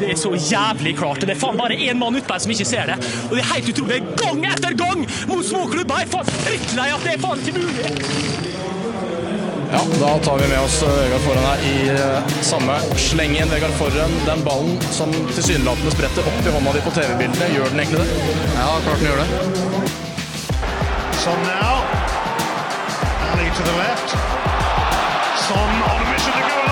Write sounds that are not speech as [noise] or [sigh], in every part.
Det er så jævlig klart. og Det er faen bare én mann utpå her som ikke ser det. Og det er helt utrolig. Gang etter gang mot småklubber! Jeg er faen drittlei at det er faen ikke mulig. Ja, da tar vi med oss eh, Vegard Forhen her i samme. samme slengen. Vegard Forhen, den ballen som tilsynelatende spretter opp i hånda di på TV-bildene, gjør den egentlig det? Ja, klart den gjør det. Sånn now. Ali to the left. Son on mission to go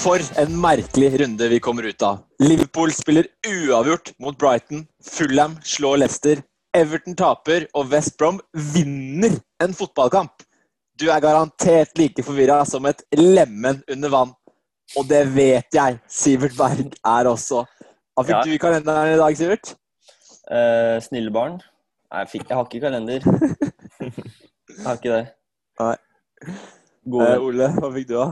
For en merkelig runde vi kommer ut av. Liverpool spiller uavgjort mot Brighton. Fulham slår Leicester. Everton taper, og West Brom vinner en fotballkamp. Du er garantert like forvirra som et lemen under vann. Og det vet jeg Sivert Berg er også. Hva fikk Ja. du i kalenderen i dag, Sivert? Uh, snille barn. Nei, jeg, fikk, jeg har ikke kalender. [laughs] Jeg har ikke det. Nei. Gode. Eh, Ole, hva fikk du, da?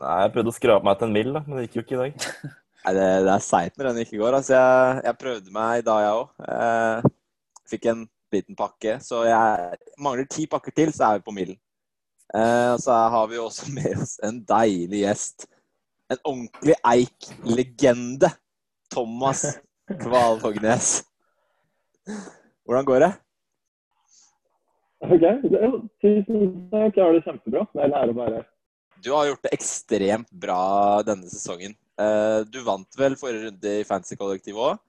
Nei, Jeg prøvde å skrape meg til en mill, men det gikk jo ikke i dag. [laughs] Nei, det, det er seigt når den ikke går. Altså, jeg, jeg prøvde meg i dag, jeg òg. Eh, fikk en liten pakke. Så jeg mangler ti pakker til, så er vi på millen. Eh, og så har vi også [laughs] med oss en deilig gjest. En ordentlig Eik-legende. Thomas [laughs] Kvalhognes. Hvordan går det? Ok, tusen takk. Jeg har det kjempebra. Jeg er en å være her. Du har gjort det ekstremt bra denne sesongen. Eh, du vant vel forrige runde i Fantasy-kollektivet òg.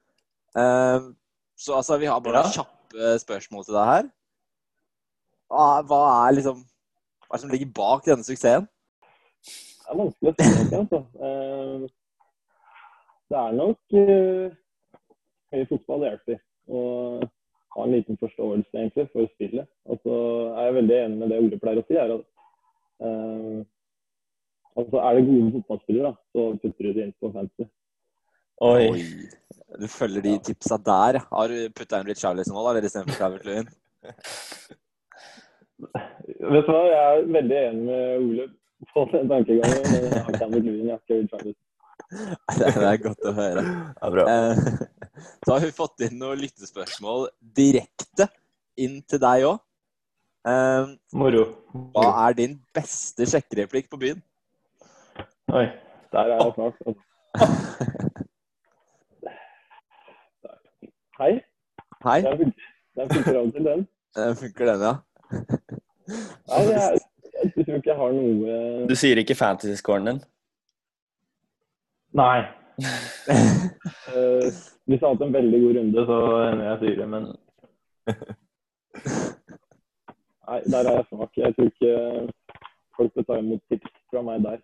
Eh, så altså, vi har bare Ja. kjappe spørsmål til deg her. Hva, er liksom Hva er det som ligger bak denne suksessen? Det er vanskelig å si altså. Eh, Det er nok høy fotball det hjelper. Og ha en liten forståelse egentlig for spillet. Og så er jeg veldig enig med det Ole pleier å si. er at uh, altså Er det gode fotballspillere, da, så putter du det inn på fancy. Oi. Du følger de tipsa der. Har du putta inn Richarlison nå, da, eller istedenfor Calvert Lewin? [laughs] Vet du hva, jeg er veldig enig med Ole på den tankegangen. men Jeg har ikke Campbell Lewin, jeg har ikke Richarlison. Det [laughs] er- det er godt å høre. Det er bra. [laughs] Så har vi fått inn noen lyttespørsmål direkte inn til deg òg. Moro. Hva er din beste sjekkereplikk på byen? Oi, der er jeg snart. [laughs] Hei. Hei, Den funker, den av og til, den. Den funker den, ja? Nei, jeg, jeg tror ikke jeg har noe Du sier ikke fantasy-scoren din? Nei. Eh, hvis jeg har hatt en veldig god runde, så hender jeg sier det, men Nei, der er jeg svak. Jeg tror ikke folk vil ta imot tips fra meg der.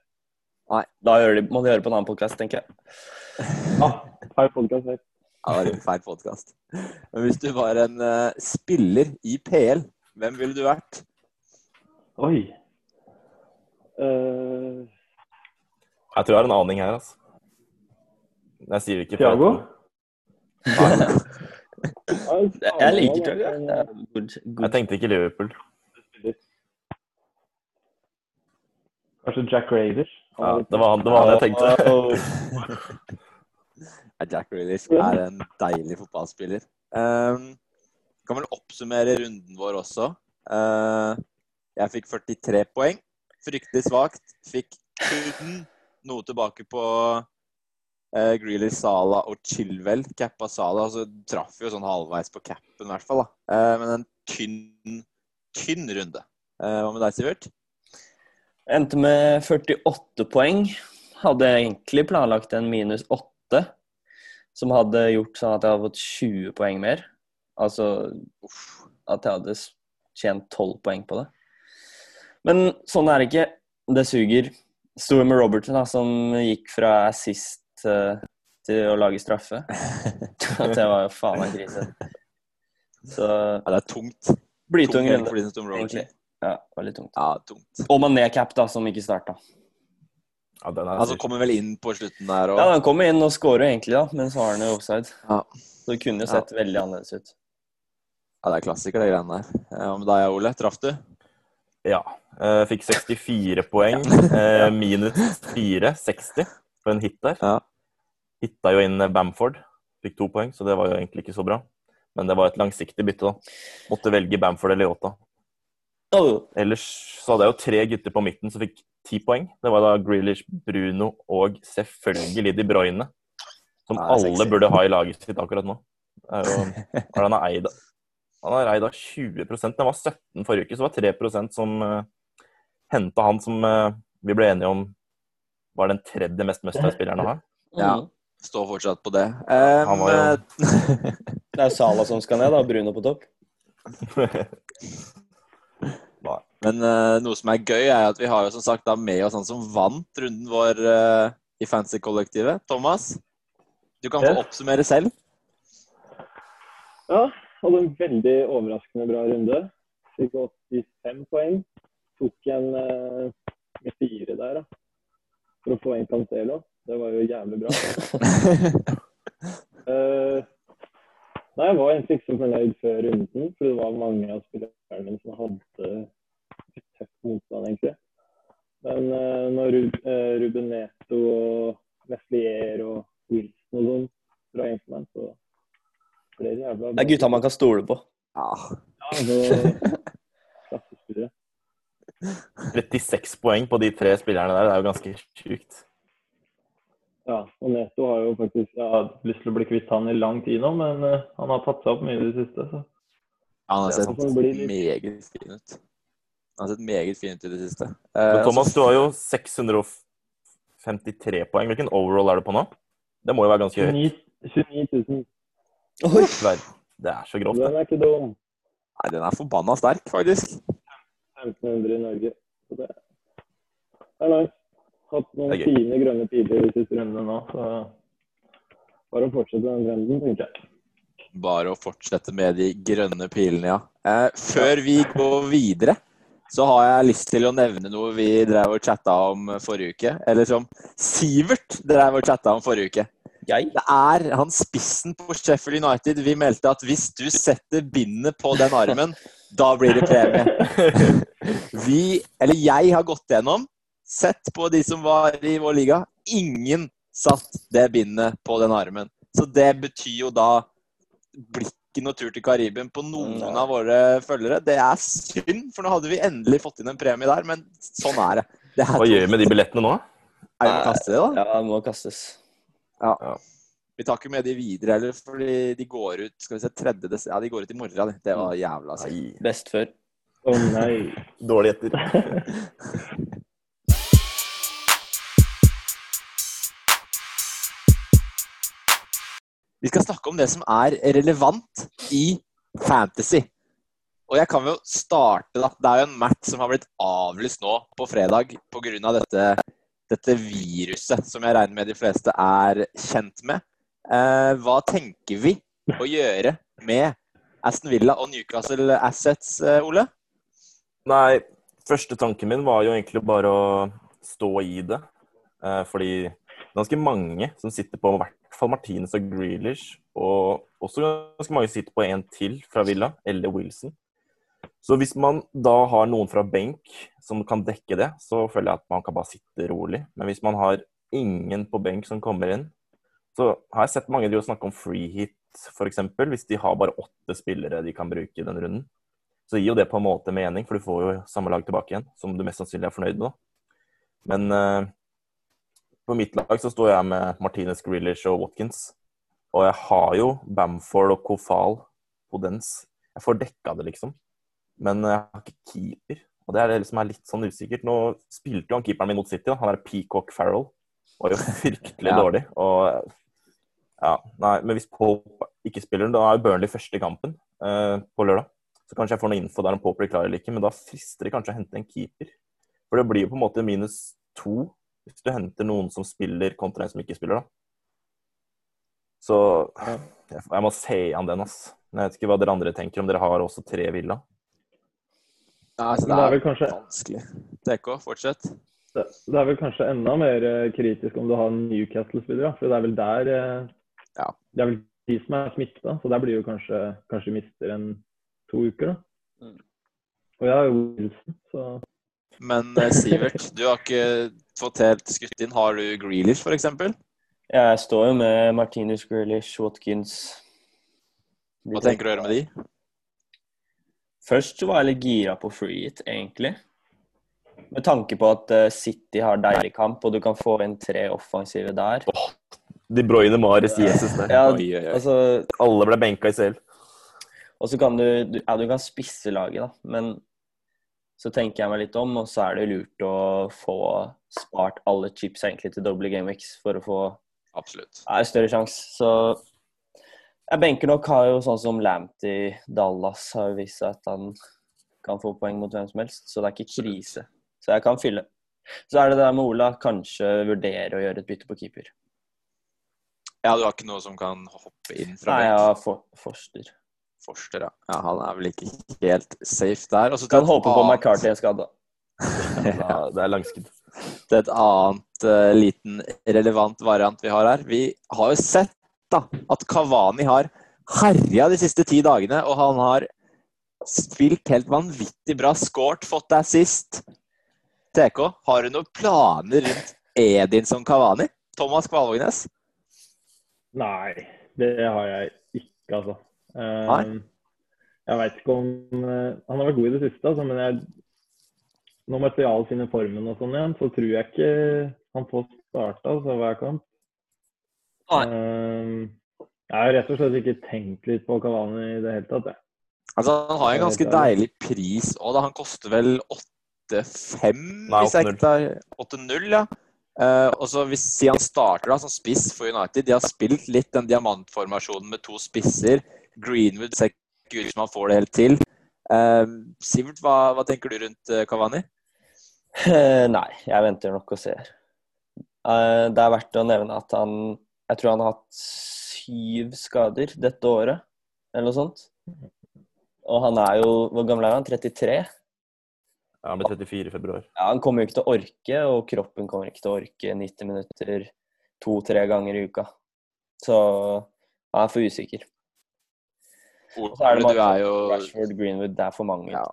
Nei, Da gjør de, må de høre på en annen podkast, tenker jeg. Ah, feil podcast her. Ja, det var en feil podkast. Men hvis du var en uh, spiller i PL, hvem ville du vært? Oi. uh... Jeg tror jeg har en aning her, altså. Jeg sier ikke Tiago? [laughs] Jeg, liker er good, Jeg tenkte ikke Liverpool. Kanskje Jack Raiders? Ja, det var han, det var han jeg tenkte. [laughs] Jack Raiders er en deilig fotballspiller. Um, kan vel oppsummere runden vår også. Uh, jeg fikk 43 poeng. Fryktelig svakt. Fikk 10, noe tilbake på uh, Greeley, Sala og Chilwell. Cappa Sala, så traff jo sånn halvveis på capen, i hvert fall. da. Eh, men en tynn, tynn runde. Eh, hva med deg, Sivert? Endte med 48 poeng. Hadde egentlig planlagt en minus 8, som hadde gjort sånn at jeg hadde fått 20 poeng mer. Altså at jeg hadde tjent 12 poeng på det. Men sånn er det ikke. Det suger. Sto med Robertson, da, som gikk fra assist eh, til å lage straffe. [laughs] det var jo faen meg krise. Så Ja, det er tungt. blytung Tungt runde, egentlig. Ja, veldig tungt. Ja, tungt. Og Mané-cap, da, som ikke starta. Ja, den er Altså kommer vel inn på slutten der og Ja, han kommer inn og scorer egentlig, da, men så har han jo offside. Ja. Så det kunne jo sett veldig annerledes ut. Ja, det er klassiker, de greiene der. Ja, med deg, Ole. Traff du? Ja. Jeg fikk 64 poeng. [laughs] Eh, minus 4, 60 på en hit der. Ja. Hitta jo inn Bamford. Fikk to poeng, så det var jo egentlig ikke så bra. Men det var et langsiktig bytte, da. Måtte velge Bamford eller Yota. Oh, Ellers så hadde jeg jo tre gutter på midten som fikk ti poeng. Det var da Grealish, Bruno og selvfølgelig De Bruyne. Som Nei, er alle sexy. burde ha i laget sitt akkurat nå. Er jo, [laughs] er han har eid Han har eid av 20% Den var 17 forrige uke, så var 3 som uh, henta han som uh, vi ble enige om var den tredje mest møsta spilleren å ha. Ja. mm. Står fortsatt på det. Um, Han var jo- [laughs] [laughs] Det er Sala som skal ned, da. Bruno på topp. [laughs] Men uh, noe som er gøy, er at vi har jo som sagt da med oss han som vant runden vår uh, i Fancy-kollektivet. Thomas, du kan få oppsummere selv. Ja, hadde en veldig overraskende bra runde. Fikk 85 poeng. Tok en uh, med fire der, da. For å få inn Cancelo. Det var jo jævlig bra. uh, [laughs] nei, jeg var egentlig ikke så fornøyd før runden, for det var mange av spillerne mine som hadde tøff motstand, egentlig. Men uh, når Rub uh, Ruben Neto og Meslier og Wilson og sånn for meg, så ble det jævla Det er gutta man kan stole på. Ja. Ja, klassespillere. [laughs] 36 poeng på de tre spillerne der, det er jo ganske sjukt. Ja, og Neto har jo faktisk Jeg har lyst til å bli kvitt han i lang tid nå, men eh, han har tatt seg opp mye i det siste. Så. Han har sett. Litt- meget fin ut. Han har sett meget fin ut i det siste. Men Eh, Thomas, du har jo 653 poeng. Hvilken overall er du på nå? Det må jo være ganske høyt. 29, 29 000. Oi! Det er så grovt, det. Den er ikke dum. Nei, den er forbanna sterk, faktisk. 1500 i Norge. Så det er nice. Hatt noen fine grønne piler de siste rundene nå, så bare å fortsette den trenden, tenker jeg. Bare å fortsette med de grønne pilene, ja. Eh, før vi går videre, så har jeg lyst til å nevne noe vi drev og chatta om forrige uke. Eller som Sivert drev og chatta om forrige uke. Jeg? Det er han spissen på Sheffield United. Vi meldte at hvis du setter bindet på den armen, da blir det premie. [laughs] Vi, eller jeg, har gått gjennom, sett på de som var i vår liga. Ingen satt det bindet på den armen. Så det betyr jo da blikken og tur til Karibien på noen Nei. av våre følgere. Det er synd, for nå hadde vi endelig fått inn en premie der, men sånn er det. det er Hva gjør vi med de billettene nå? Er vi må kaste det, da? Ja, det må kastes. Vi tar ikke med de videre heller, fordi de går ut skal vi se, 3. des- Ja, de går ut i morgen. Det, Det var jævla sykt. Best før. Å nei. dårlig etter. [laughs] Vi skal snakke om det som er relevant i fantasy. Og jeg kan jo starte, da. Det er jo en match som har blitt avlyst nå på fredag pga. Dette, dette viruset som jeg regner med de fleste er kjent med. Eh, hva tenker vi å gjøre med Aston Villa og Newcastle Assets, eh, Ole? Nei, første tanken min var jo egentlig bare å stå i det. Eh, fordi ganske mange som sitter på i hvert fall Martinez og Grealish, og også ganske mange sitter på en til fra Villa, eller Wilson. Så hvis man da har noen fra benk som kan dekke det, så føler jeg at man kan bare sitte rolig. Men hvis man har ingen på benk som kommer inn, så har jeg sett mange de snakke om free hit, f.eks. Hvis de har bare åtte spillere de kan bruke i den runden. Så gir jo det på en måte mening, for du får jo samme lag tilbake igjen, som du mest sannsynlig er fornøyd med. da. Men uh, på mitt lag så står jeg med Martinez, Grealish og Watkins. Og jeg har jo Bamford og Kofal på dens. Jeg får dekka det, liksom. Men jeg har ikke keeper. Og det er det som er litt sånn usikkert. Nå spilte jo han keeperen min mot City, da. han er Peacock Farrell. Var jo [laughs] fryktelig Ja. dårlig. Og ja, nei, men hvis Pope ikke spiller, da er Burnley første kampen eh, på lørdag. Så kanskje jeg får noe info der om Pope blir klar eller ikke, men da frister det kanskje å hente en keeper. For det blir jo på en måte minus to hvis du henter noen som spiller kontra en som ikke spiller, da. Så jeg, jeg må se an den, ass. Men jeg vet ikke hva dere andre tenker, om dere har også tre villa. Ja, altså, Men det det er vel kanskje, vanskelig. TK, fortsett. det det er vel kanskje enda mer eh, kritisk om du har Newcastle-spillere. For det er vel der eh, Ja. Det er vel de som er smitta, så der blir jo kanskje kanskje mister en to uker, da. Mm. Og jeg har jo Wilson, så Men eh, Sivert, du har ikke fått helt skutt inn. Har du Grealish, f.eks.? Jeg står jo med Martinus Grealish, Watkins. Hva tenker du å gjøre med de? Først så var jeg litt gira på free hit, egentlig. Med tanke på at eh, City har deilig kamp, og du kan få inn tre offensive der. De Bruyne, Mares, Jesus der. Ja, Oi, oi, oi. altså, Alle ble benka i CL. og så kan du, du Ja, du kan spisse laget, da, men så tenker jeg meg litt om, og så er det lurt å få spart alle chips egentlig til doble GameX for å få Absolutt. Ja, større sjanse. Så jeg benker nok har jo sånn som Lamptey Dallas har vist seg at han kan få poeng mot hvem som helst, så det er ikke krise. Så jeg kan fylle. Så er det der med Ola, kanskje vurdere å gjøre et bytte på keeper. Ja, du har ikke noe som kan hoppe inn fra Nei, jeg har for, Forster. Forster, ja. ja. Han er vel ikke helt safe der. Og så Kan håpe annet... på McCarthy er skada. [laughs] Ja, det er langskudd. er et annet uh, liten relevant variant vi har her. Vi har jo sett da, at Kavani har herja de siste ti dagene, og han har spilt helt vanvittig bra. scoret, fått deg sist. TK, har du noen planer rundt Edinson Kavani? Thomas Kvalvågnes? Nei, det har jeg ikke, altså. Eh, Nei? Jeg veit ikke om eh, Han har vært god i det siste, altså, men jeg, når Martial finner formen og sånn igjen, så tror jeg ikke han får starta altså, hver kamp. Nei. Eh, jeg har rett og slett ikke tenkt litt på Kavani i det hele tatt. Jeg. Altså, han har en ganske deilig pris òg, da. Han koster vel 8-5, Nei, hvis jeg ikke tar 8-0, ja. Eh, og så hvis han starter da som spiss for United De har spilt litt den diamantformasjonen med to spisser. Greenwood ser ikke ut som han får det helt til. Uh, Sivert, hva, hva tenker du rundt eh, Cavani? Nei, jeg venter nok og ser. Det er verdt å nevne at han Jeg tror han har hatt syv skader dette året, eller noe sånt. Og han er jo Hvor gammel er han? 33? Ja, han ble 34 i februar. Ja, han kommer jo ikke til å orke, og kroppen kommer ikke til å orke 90 minutter to-tre ganger i uka. Så han er for usikker. Og så er det mange er jo Rashford, Greenwood, det er for mange. Ja.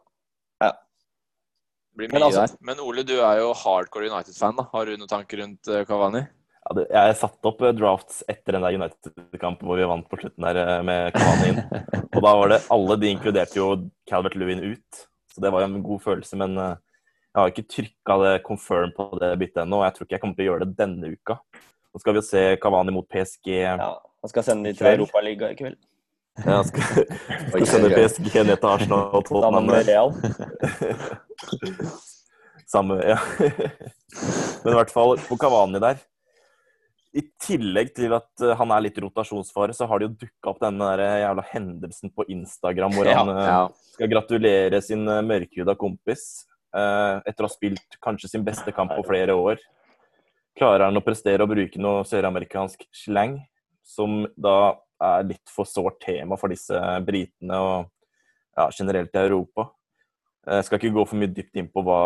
blir Men altså- der. Men Ole, du er jo hardcore United-fan. da. Har du noen tanker rundt Kavani? Cavani? Ja, det, jeg satte opp eh, drafts etter den der United-kampen hvor vi vant på slutten der eh, med Cavani inn. [laughs] Og da var det alle de inkluderte jo Calvert Lewin ut. Så det var jo en god følelse. Men eh, jeg har ikke trykka det confirm på det byttet ennå. Og jeg tror ikke jeg kommer til å gjøre det denne uka. Nå skal vi jo se Cavani mot PSG. Ja, han skal sende de til. Europaligaen i kveld. Jeg skal, [laughs] skal sende PSG ned til Arsenal og Tottenham. Sammen med Real. [laughs] Samme, ja. [laughs] Men i hvert fall på Kavani der. I tillegg til at eh, han er litt rotasjonsfare, så har det jo dukka opp denne der jævla hendelsen på Instagram hvor han ja, Ja. skal gratulere sin eh, mørkhuda kompis eh, etter å ha spilt kanskje sin beste kamp på flere år. Klarer han å prestere og bruke noe søramerikansk slang, som da er litt for sårt tema for disse britene og ja, generelt i Europa. Jeg skal ikke gå for mye dypt inn på hva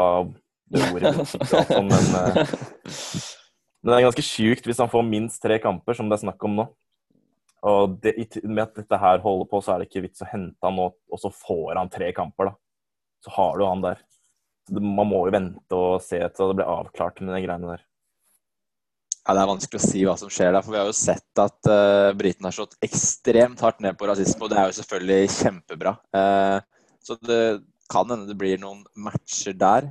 det ordet betyr, men, eh, [laughs] men det er ganske sjukt hvis han får minst tre kamper, som det er snakk om nå. Og det, med at dette her holder på, så er det ikke vits å hente han nå, og så får han tre kamper, da. Så har du han der. Det, man må jo vente og se til det blir avklart med de greiene der. Ja, Det er vanskelig å si hva som skjer der, for vi har jo sett at uh, britene har slått ekstremt hardt ned på rasisme, og det er jo selvfølgelig kjempebra. Uh, så det kan hende det blir noen matcher der.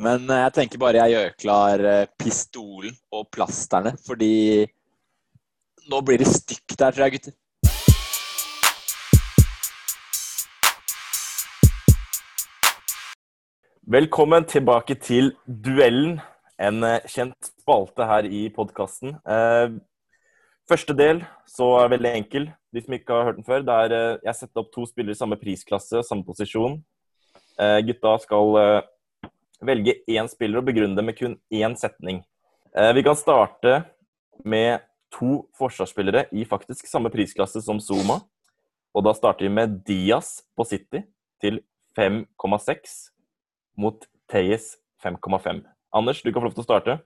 Men eh, jeg tenker bare jeg gjør klar eh, pistolen og plasterne, fordi nå blir det stygt der, tror jeg, gutter. Velkommen tilbake til Duellen, en eh, kjent spalte her i podkasten. Første del så er det veldig enkel, de som ikke har hørt den før. Det er jeg setter opp to spillere i samme prisklasse, samme posisjon. Gutta skal velge én spiller og begrunne det med kun én setning. Eh, vi kan starte med to forsvarsspillere i faktisk samme prisklasse som Zuma. Og da starter vi med Diaz på City til 5,6 mot Teyes 5,5. Anders, du kan få lov til å starte.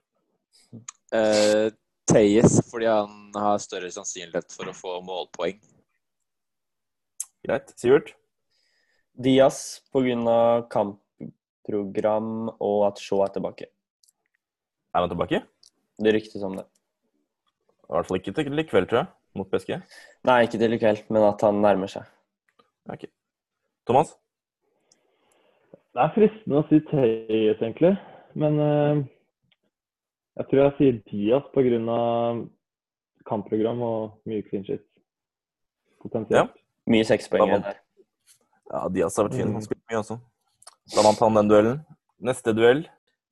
Uh, Teyes fordi han har større sannsynlighet for å få målpoeng. Greit. Sivert? Diaz pga. Kampprogram og at Shaw er tilbake. Er han tilbake? Det ryktes om det. I hvert fall ikke til i kveld, tror jeg, mot PSG. Nei, ikke til i kveld, men at han nærmer seg. Ok. Thomas? Det er fristende å si Tøyes, egentlig. Men uh, jeg tror jeg sier Diaz pga. kampprogram og mye clean shit. Potensielt. Mye sekspoengere der. Ja, Diaz har vært fin. Han spilte mye også. Da vant han den duellen. Neste duell,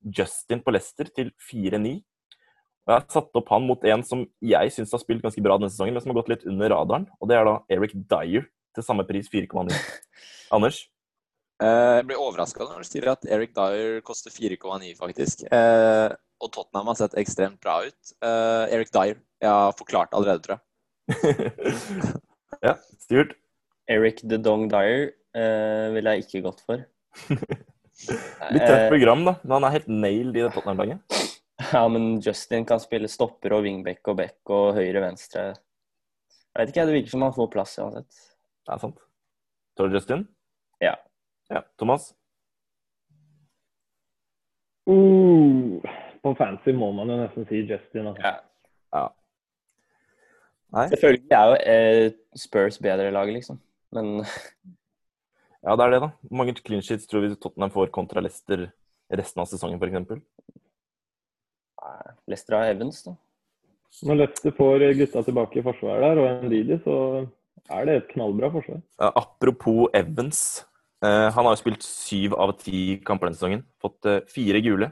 Justin på Leicester til 4-9. Og Jeg har satt opp han mot en som jeg syns har spilt ganske bra denne sesongen, men som har gått litt under radaren. Og det er da Eric Dyer til samme pris, 4,9. [laughs] Anders? Eh, Jeg blir overraska når du sier at Eric Dyer koster 4,9, faktisk. Eh, og Tottenham har sett ekstremt bra ut. Eh, Eric Dyer. Jeg har forklart allerede, tror jeg. [laughs] ja, Stuart? Eric the Dong Dyer eh, ville jeg ikke gått for. Litt tøft program, da. Men han er helt nailed i det Tottenham-laget. Ja, men Justin kan spille stopper og wingback og back og høyre-venstre. Jeg vet ikke, det virker som han får plass uansett. Det er sant. Tror du Justin? Ja. ja. Thomas? Uh, på fancy må man jo nesten si Justin. Altså. Ja. ja. Nei. Selvfølgelig er jo eh, Spurs bedre lag, liksom. Men [laughs] Ja, det er det, da. Hvor mange clean sheets tror vi Tottenham får kontra Leicester resten av sesongen, f.eks.? Leicester har Evans, da. Når Leicester får gutta tilbake i forsvaret der, og Ndidi, så er det et knallbra forsvar. Ja, apropos Evans. Eh, han har jo spilt syv av ti kamper denne sesongen. Fått eh, fire gule.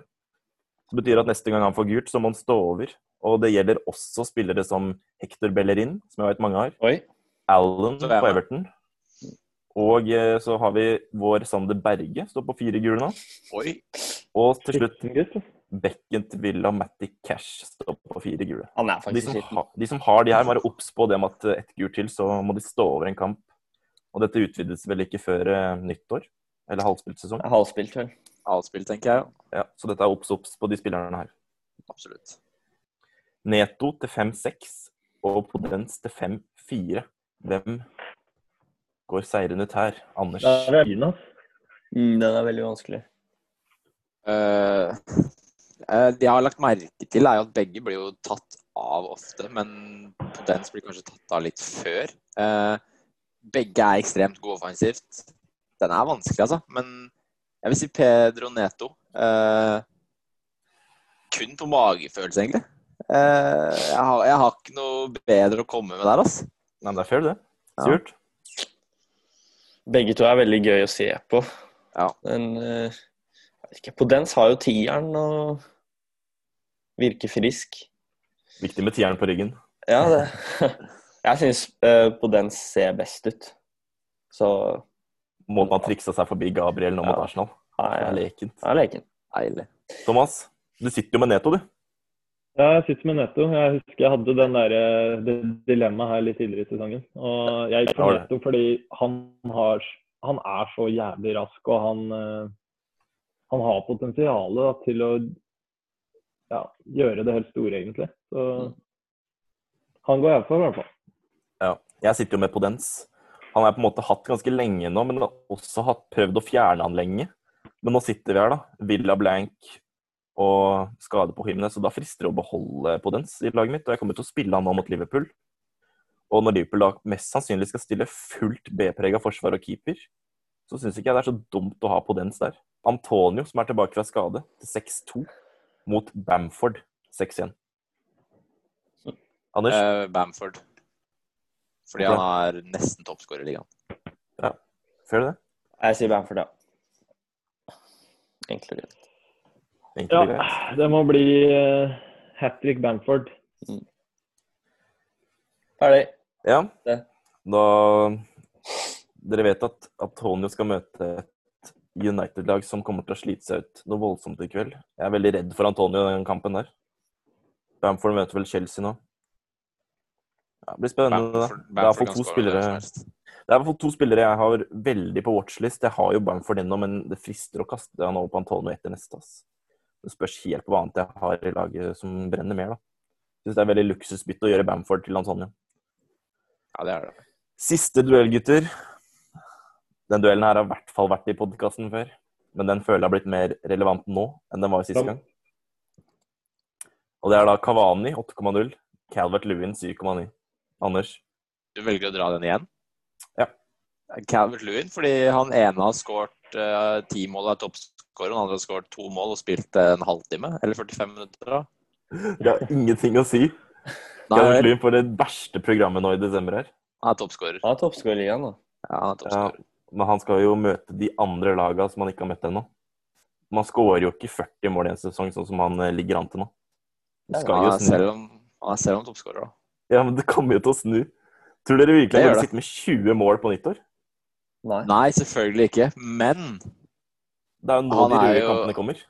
Det betyr at neste gang han får gult, så må han stå over. Og det gjelder også spillere som Hector Bellerin, som jeg vet mange har. Oi. Allen på. Everton. Og eh, så har vi vår Sander Berge, står på fire gule nå. Oi. Og til slutt Skitten gutt. Becken til Villa Matty Cash står på fire gule. Han er De som, ha, de som har de her, bare obs på det med at ett gult til, så må de stå over en kamp. Og dette utvides vel ikke før eh, nyttår? Eller halvspilt sesong? Halvspilt, vel. Halvspilt, tenker jeg. Ja, så dette er obs obs på de spillerne her. Absolutt. Neto til 5-6 og Podens til 5-4. Hvem går seirende ut her? Anders? Der er fin. Mm, den er veldig vanskelig. Uh, uh, det jeg har lagt merke til, er jo at begge blir jo tatt av ofte, men Potens blir kanskje tatt av litt før. Uh, begge er ekstremt gode offensivt. Den er vanskelig, altså. Men jeg vil si Pedro Neto. Eh, kun på magefølelse, egentlig. Eh, jeg, har, jeg har ikke noe bedre å komme med der, altså. Nei, men det er fair, det. Ja. Begge to er veldig gøy å se på. Ja. Men eh, jeg vet ikke, Podens har jo tieren og virker frisk. Viktig med tieren på ryggen. Ja, det [laughs] Jeg syns på Podens ser best ut. Så Må man triksa seg forbi Gabriel nå mot Ja. Arsenal. Det er lekent. lekent. er leken. Deilig. Thomas, du sitter jo med Neto, du. Ja, jeg sitter med Netto. Jeg husker jeg hadde den der, eh, det dilemmaet her litt tidligere i sesongen. Og jeg gikk for. Netto fordi han, har, han er så jævlig rask, og han, eh, han har potensial til å ja, gjøre det helt store, egentlig. Så han går jeg for, i hvert fall. Ja. Jeg sitter jo med Podens. Han har på en måte hatt ganske lenge nå, men har også hatt prøvd å fjerne han lenge. Men nå sitter vi her, da. Villa blank og skade på Jimenez, så da frister det å beholde Podence i laget mitt. Og jeg kommer til å spille han nå mot Liverpool. Og når Liverpool da mest sannsynlig skal stille fullt B-prega forsvar og keeper, så syns ikke jeg det er så dumt å ha Podence der. Antonio, som er tilbake fra skade, til 6-2 mot Bamford 6-1. Anders? Eh, Bamford. Fordi okay. han er nesten toppskårer i ligaen. Ja. Ser du det? Jeg sier Bamford, ja. Enkelt Ja, det må bli uh, hat trick Bamford. Ferdig. Ja. Det. Da Dere vet at Antonio skal møte et United-lag som kommer til å slite seg ut noe voldsomt i kveld. Jeg er veldig redd for Antonio i den kampen der. Bamford møter vel Chelsea nå. Ja, det blir spennende. da. Bamford, Det er kan to spillere. Det er fall to spillere jeg har veldig på watchlist. Jeg har jo Bamford ennå, men det frister å kaste han over på Antonio etter neste. ass. Det spørs helt på hva annet jeg har i laget som brenner mer, da. Syns det er veldig luksusbytte å gjøre Bamford til Antonio. Ja, det er det. Siste duell, gutter. Den duellen her har i hvert fall vært i podkasten før. Men den føler jeg har blitt mer relevant nå enn den var sist gang. Og det er da Kavani 8,0, Calvert Lewin 7,9. Anders? Du velger å dra den igjen? Ja. Calvert-Lewin, fordi han ene har skåret uh, ti mål og er hadde og den andre skåret to mål og spilt en halvtime, eller 45 minutter. da. Det har ingenting å si. Nei, Calvert-Lewin får det verste programmet nå i desember her. han er toppskårer. Han er toppskårer i ligaen, da. Ja, han er Ja, men han skal jo møte de andre laga som han ikke har møtt ennå. Man skårer jo ikke 40 mål i en sesong, sånn som han eh, ligger an til nå. Ja, skal Han jo snu. selv om, han er selv om toppskårer, da. Ja, men det kommer jo til å snu. Tror dere virkelig Det han å sitte med 20 mål på nyttår? Nei. Nei, selvfølgelig ikke. Men, Det er jo nå de røde jo- kampene kommer.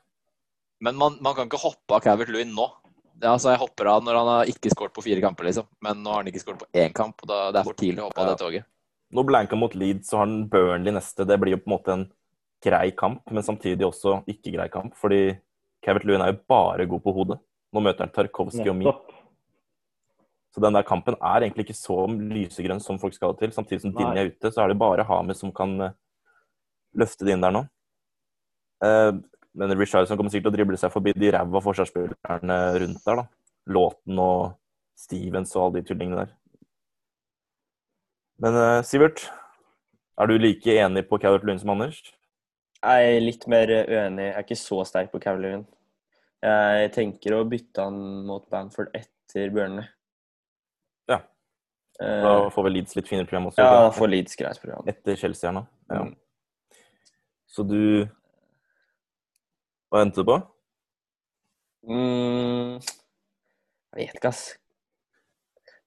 men man, man kan ikke hoppe av Cavert Lewin nå. Det, altså, jeg hopper av når han har ikke skåret på fire kamper, liksom. Men nå har han ikke skåret på én kamp, og da, det er for tidlig å hoppe av Ja. det toget. Nå blanka mot Leeds, så har han Burnley neste. Det blir jo på en måte en grei kamp, men samtidig også ikke grei kamp. Fordi Cavert Lewin er jo bare god på hodet. Nå møter han Tarkovskij og Mi. Så den der kampen er egentlig ikke så lysegrønn som folk skal ha det til. Samtidig som Nei. Er ute, så er det bare Hames som kan eh, løfte det inn der nå. Eh, men Richardson kommer sikkert til å drible seg forbi de ræva forsvarsspillerne rundt der. da. Låten og Stevens og alle de tullingene der. Men eh, Sivert, er du like enig på Calvert Lund som Anders? Jeg er litt mer uenig. Jeg er ikke så sterk på Cavalieren. Jeg tenker å bytte han mot Bamford etter Bjørnli. Ja. Eh, Da får vel Leeds litt finere program også. ja, da får Leeds greit program. Etter Chelsea her nå. Ja. Mm. Så du Hva endte du på? Mm, jeg vet ikke, ass.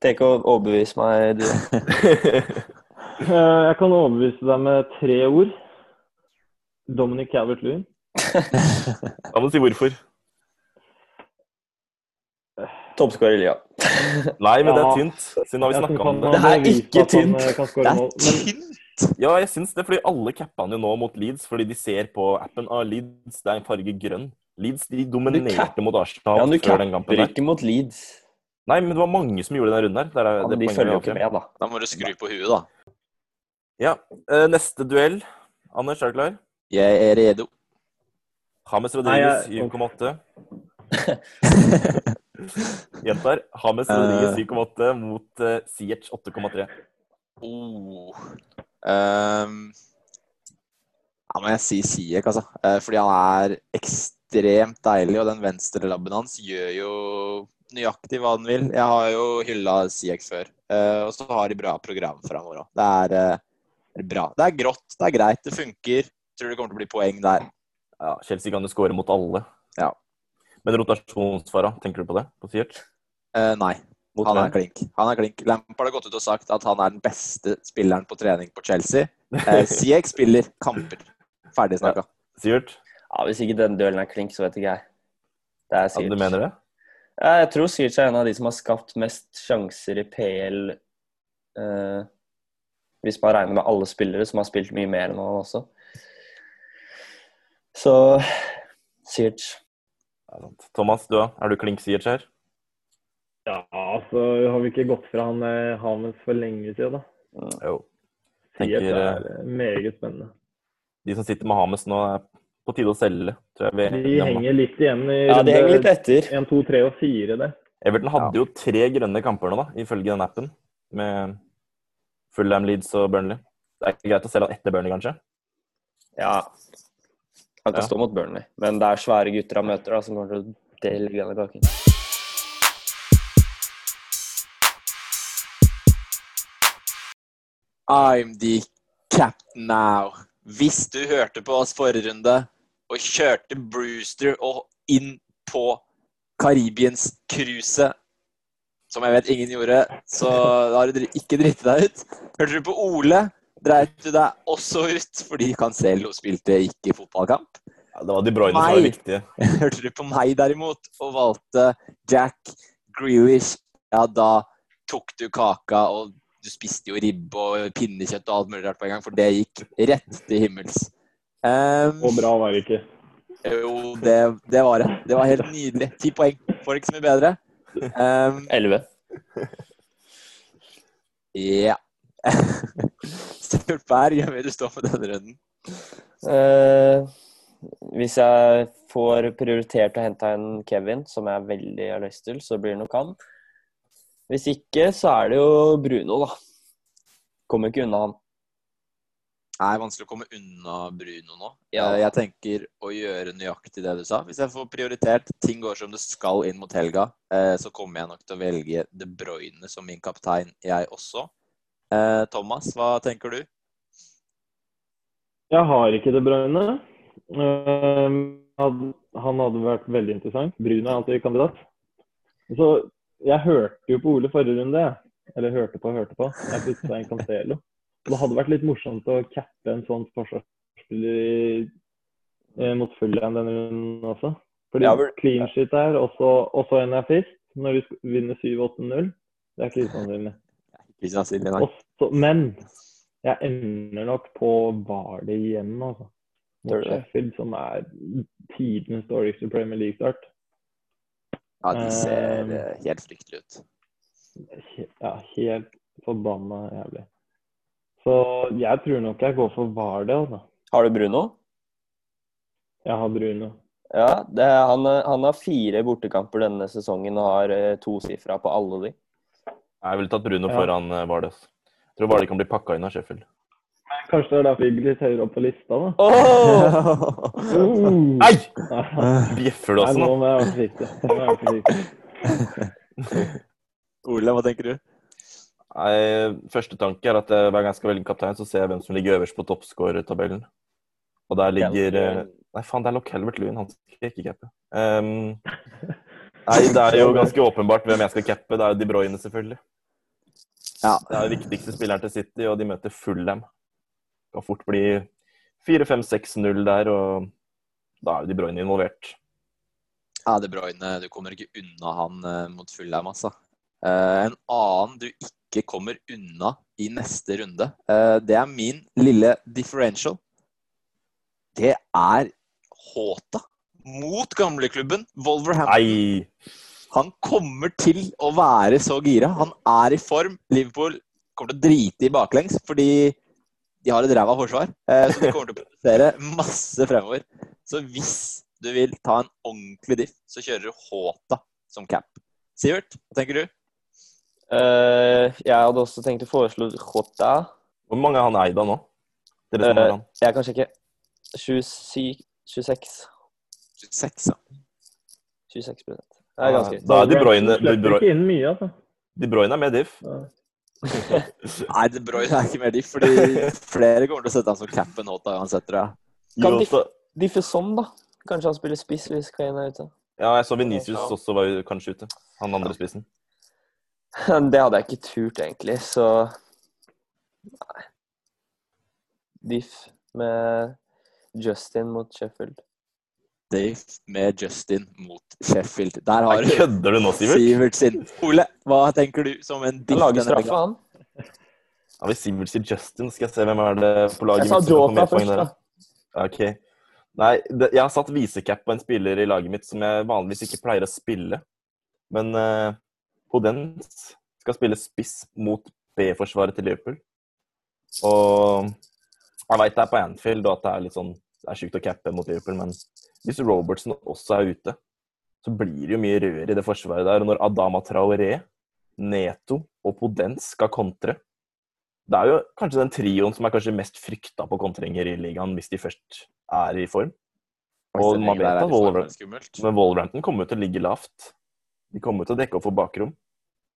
Tenk å overbevise meg, du. [laughs] Eh, Jeg kan overbevise deg med tre ord. Dominic Calvert-Lewin. Da [laughs] må du si hvorfor. Toppskårer i Lia. Nei, men det er tynt. Siden har vi snakka om det. Det er ikke tynt. eh, Det er mål. Men! Ja, jeg syns det, fordi alle cappa han jo nå mot Leeds, fordi de ser på appen av Leeds, det er en farge grønn. Leeds de dominerte mot Arsenal Ja, du før den kampen capper ikke mot Leeds. Nei, men det var mange som gjorde den runden der. Er Ja, men de følger jo ikke med, da. Da må du skru på huet, da. Ja, eh, Neste duell. Anders, er du klar? Jeg er redo. James Rodriguez jeg- 7,8. [laughs] Gjentar. James Eh. Rodriguez 7,8 mot uh, Ziyech 8,3. Oh. Ehm, ja, må jeg si Siek, altså. Eh, fordi han er ekstremt deilig, og den venstre labben hans gjør jo nøyaktig hva den vil. Jeg har jo hylla Siek før, eh, og så har de bra program framover òg. Det er eh, bra. Det er grått, det er greit, det funker. Tror det kommer til å bli poeng der. Ja, Chelsea kan jo skåre mot alle. Ja. Men rotasjonsfara, tenker du på det? På Siert? Eh, nei. Mot Han er klink. Han er klink. Lampard har gått ut og sagt at han er den beste spilleren på trening på Chelsea. Eh, [laughs] Siek spiller kamper. Ferdig snakka. Sivert? Ja, Hvis ikke den duellen er klink, så vet ikke jeg. Det er Ja, du mener det? Ja, jeg tror Siert er en av de som har skapt mest sjanser i PL. eh, hvis man regner med alle spillere som har spilt mye mer enn han også. Så Siert. Thomas, du? Er du klink Ziyech her? Ja, altså har vi ikke gått fra han eh, Hames for lenge siden, da. Jo. Tenker, det er eh, meget spennende. De som sitter med Hames nå, er på tide å selge, tror jeg. vi De henger litt igjen i Ja, de henger litt etter. 1, 2, 3 og 4 der. Everton hadde jo tre grønne kamper nå, da, ifølge den appen. Med Fullham Leeds og Burnley. Det er ikke greit å selge han etter Burnley, kanskje? Ja. Han kan Ja. stå mot Burnley, men det er svære gutter han møter da, som kommer til å dele grann I'm the captain now. Hvis du hørte på oss forrige runde og kjørte Brewster og inn på Karibiens-cruiset, som jeg vet ingen gjorde, så har du ikke dritt deg ut. Hørte du på Ole, dreit du deg også ut fordi Cancelo spilte ikke fotballkamp. Ja, det var De Bruyne som var viktige. [laughs] Hørte du på meg derimot og valgte Jack Grealish, ja, da tok du kaka, og du spiste jo ribbe og pinnekjøtt og alt mulig rart på en gang, for det gikk rett til himmels. Um, Og bra var det ikke. jo, det, det var det. Det var helt nydelig. Ti poeng. Får ikke så mye bedre. Um, Ja. Sturt gjør vi vil du stå for denne runden? Uh, hvis jeg får prioritert å hente en Kevin, som jeg veldig har lyst til, så blir det nok han. Hvis ikke, så er det jo Bruno, da. Kommer ikke unna han. Det er vanskelig å komme unna Bruno nå. Ja. Eh, Jeg tenker å gjøre nøyaktig det du sa. Hvis jeg får prioritert, ting går som det skal inn mot helga, eh, så kommer jeg nok til å velge De Bruyne som min kaptein, jeg også. Eh, Thomas, hva tenker du? Jeg har ikke De Bruyne. Ehm, Han hadde vært veldig interessant. Bruno er alltid kandidat. Så jeg hørte jo på Ole forrige runde. Eller hørte på hørte på. Jeg putta inn Cancelo. Det hadde vært litt morsomt å cappe en sånn forsvarsspiller eh, mot Fulham denne runden også. Fordi Ja, clean shit der, og så en assist når vi vinner 7-8-0. Det er ikke usannsynlig. Ikke sannsynlig, nei. Men jeg ender nok på Barley igjen, altså. Sheffield, som er tidenes dårligste Premier League-start. Ja, de ser eh, helt fryktelig ut. Ja, helt forbanna jævlig. Så jeg tror nok jeg går for Vardø, altså. Har du Bruno? Jeg har Bruno. Ja, det er, han, han har fire bortekamper denne sesongen og har eh, tosifra på alle de. Jeg ville tatt Bruno Ja. foran Vardø. Ass. Jeg tror Vardy kan bli pakka inn av Sheffield. Kanskje det er derfor jeg ligger litt høyere opp på lista, da. Oh! Nei! [laughs] Nei, Bjeffer du også nå nå? må jeg være forsiktig. Nå må jeg være forsiktig. [laughs] Ole, hva tenker du? Nei, første tanke er at hver gang jeg skal velge kaptein, så ser jeg hvem som ligger øverst på toppskårertabellen. Og der ligger eh, Nei, faen, det er Lock Helvert Lewin. Han skal ikke cappe. Um, nei, det er jo ganske åpenbart hvem jeg skal cappe. Det er jo De Bruyne, selvfølgelig. Ja. Det er den viktigste spilleren til City, og de møter Fulham. Kan fort bli 4-5-6-0 der, og da er jo De Bruyne involvert. Ja, De Bruyne, du kommer ikke unna han eh, mot Fulham, altså. Eh, en annen du ikke kommer unna i neste runde, eh, det er min lille differential. Det er Håta mot gamleklubben Wolverhampton. Nei! Han kommer til å være så gira. Han er i form. Liverpool kommer til å drite i baklengs fordi de har et ræva forsvar. Eh, Så de kommer til å produsere masse fremover. Så hvis du vil ta en ordentlig diff, så kjører du Håta som cap. Sivert, hva tenker du? Uh, jeg hadde også tenkt å foreslå Jota. Hvor mange har han eid av nå? Det har Eh, jeg kan sjekke. 27, 26 26, ja. 26 Det er ganske Da er De Bruyne, De Bruyne, altså. De Bruyne er med diff. Ja. Nei, De Bruyne er ikke mer diff, fordi flere kommer til å sette han som cap enn Håta uansett, tror jeg. Kan de- Diffe sånn, da. Kanskje han spiller spiss hvis Kane er ute. Ja, jeg så Venicius også var jo kanskje ute. Han andre spissen. [laughs] Det hadde jeg ikke turt, egentlig, så Nei. Diff med Justin mot Sheffield. Dave med Justin mot Sheffield. Der har Kødder du nå, Sivert? Sivert sin. Ole, hva tenker du som en diff Han lager straffe, han. Ja, Hvis Sivert sier Justin, skal jeg se hvem er det på laget Jeg sa Jota først, da. Ok. Nei, det, jeg har satt visecap på en spiller i laget mitt som jeg vanligvis ikke pleier å spille. Men uh, Podens skal spille spiss mot B-forsvaret til Liverpool. Og jeg veit det er på Anfield og at det er litt sånn det er sjukt å cappe mot Liverpool, men hvis Robertson også er ute, så blir det jo mye rør i det forsvaret der. Og når Adama Traoré, Neto og Podence skal kontre Det er jo kanskje den trioen som er kanskje mest frykta på kontringer i ligaen, hvis de først er i form. Og man vet at Wolverhampton, kommer til å ligge lavt. De kommer til å dekke opp for bakrom.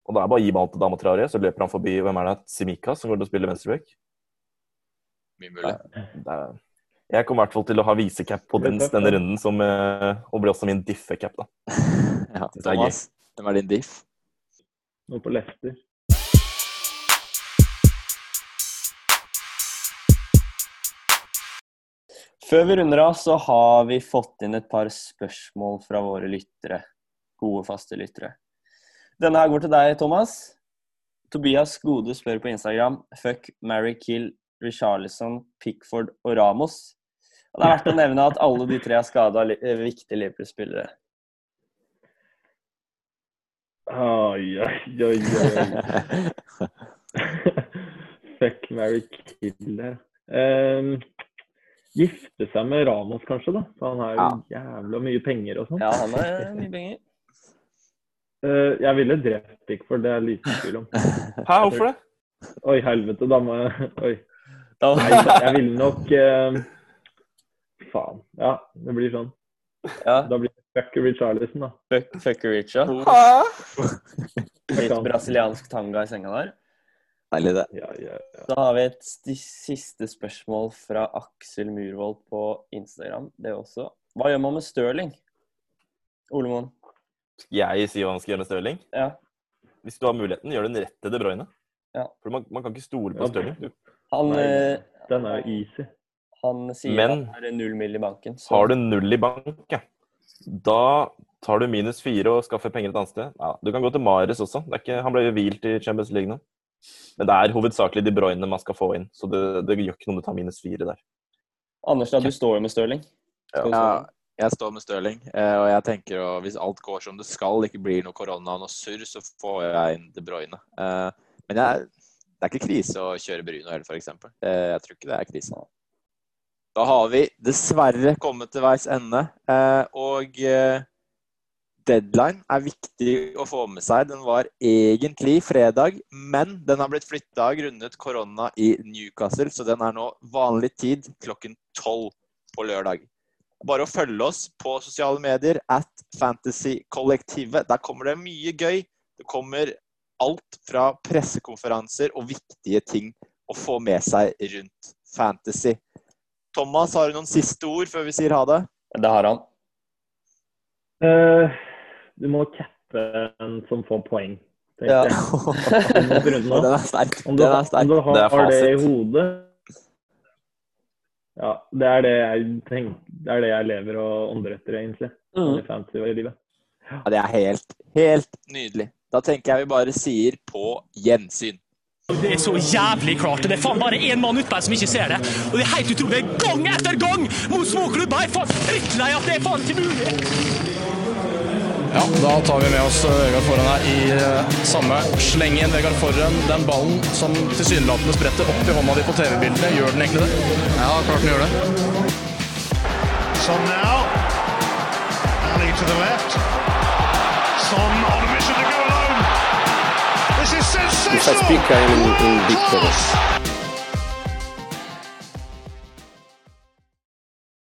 Og da er det bare å gi ballen til Adama Traoré, så løper han forbi hvem er det, Simika, som går til å spille venstreback. Mye mulig. Det er- Jeg kommer i hvert fall til å ha visecap på tøft, denne runden, som, eh, og blir også min diffe-cap, da. [laughs] Ja, er Thomas, hvem er din diff? Noe på lefter. Før vi runder av, så har vi fått inn et par spørsmål fra våre lyttere. Gode, faste lyttere. Denne her går til deg, Thomas. Tobias Gode spør på Instagram Fuck, marry, Kill, Richarlison, Pickford og Ramos. Og det er verdt å nevne at alle de tre er skada viktige Liverpool-spillere. Oi, oi, oi, oi. Fuck, marry, kill der. Um, gifte seg med Ramos, kanskje, da. For han har jo jævla mye penger og sånn. Ja, han har mye penger. Uh, jeg ville drept Pickford, det er liten tvil om. [laughs] Hæ, hvorfor det? Oi, helvete, da må jeg Oi. Nei, jeg ville nok eh, Faen. Ja, det blir sånn. ja, Da blir det fucker Richarlison, da. fuck, fuckericha. Litt brasiliansk tanga i senga der. Deilig, det. Ja, ja, ja. Da har vi et siste spørsmål fra Aksel Murvold på Instagram. Det også. Hva gjør man med Stirling? Ole Moen. Jeg sier hva man skal gjøre med Stirling. Ja. Hvis du har muligheten, gjør den rett til De Bruyne. Ja. For man, man kan ikke stole på Ja. Stirling. Du, Han, Nei. eh, Den er jo easy. Han sier Men- at det er null mill. i banken. Så har du null i bank, ja. da tar du minus fire og skaffer penger et annet sted. Ja, du kan gå til Mares også. Det er ikke, han ble jo hvilt i Champions League nå. Men det er hovedsakelig De Bruyne man skal få inn, så det, det gjør ikke noe om du tar minus fire der. Anders, da, du står jo med Stirling. Ja, jeg står med Stirling, eh, og jeg tenker at hvis alt går som det skal, ikke blir noe korona og noe surr, så får jeg inn De Bruyne. Eh, Men jeg, det er ikke krise å kjøre Bruno heller, f.eks. Jeg tror ikke det er krise. Da har vi dessverre kommet til veis ende. eh, Og eh, deadline er viktig å få med seg. Den var egentlig fredag, men den har blitt flytta grunnet korona i Newcastle, så den er nå vanlig tid klokken tolv på lørdag. Bare å følge oss på sosiale medier at Fantasykollektivet. Der kommer det mye gøy. Det kommer alt fra pressekonferanser og viktige ting å få med seg rundt fantasy. Thomas, har du noen siste ord før vi sier ha det? Det har han. Uh, du må cappe en som får poeng, Ja. [laughs] Den er sterk. Om du, Den er om du har Det det, er det i hodet Ja, det er det jeg tenker Det er det jeg lever og ånder etter, egentlig. Mm. I fantasy-livet. Ja, det er helt, helt nydelig. Da tenker jeg vi bare sier på gjensyn. Det er så jævlig klart. Det er faen bare én mann ute her som ikke ser det. Og det er helt utrolig. Gang etter gang mot småklubber! Jeg er faen drittlei at det er faen ikke mulig. Ja, da tar vi med oss eh, Vegard Forhen her i samme. samme slengen. Vegard Forhen, den ballen som tilsynelatende spretter opp i hånda di på TV-bildene, gjør den egentlig det? Ja, klart den gjør det. Sånn now. Ali to the left. Son on a mission to go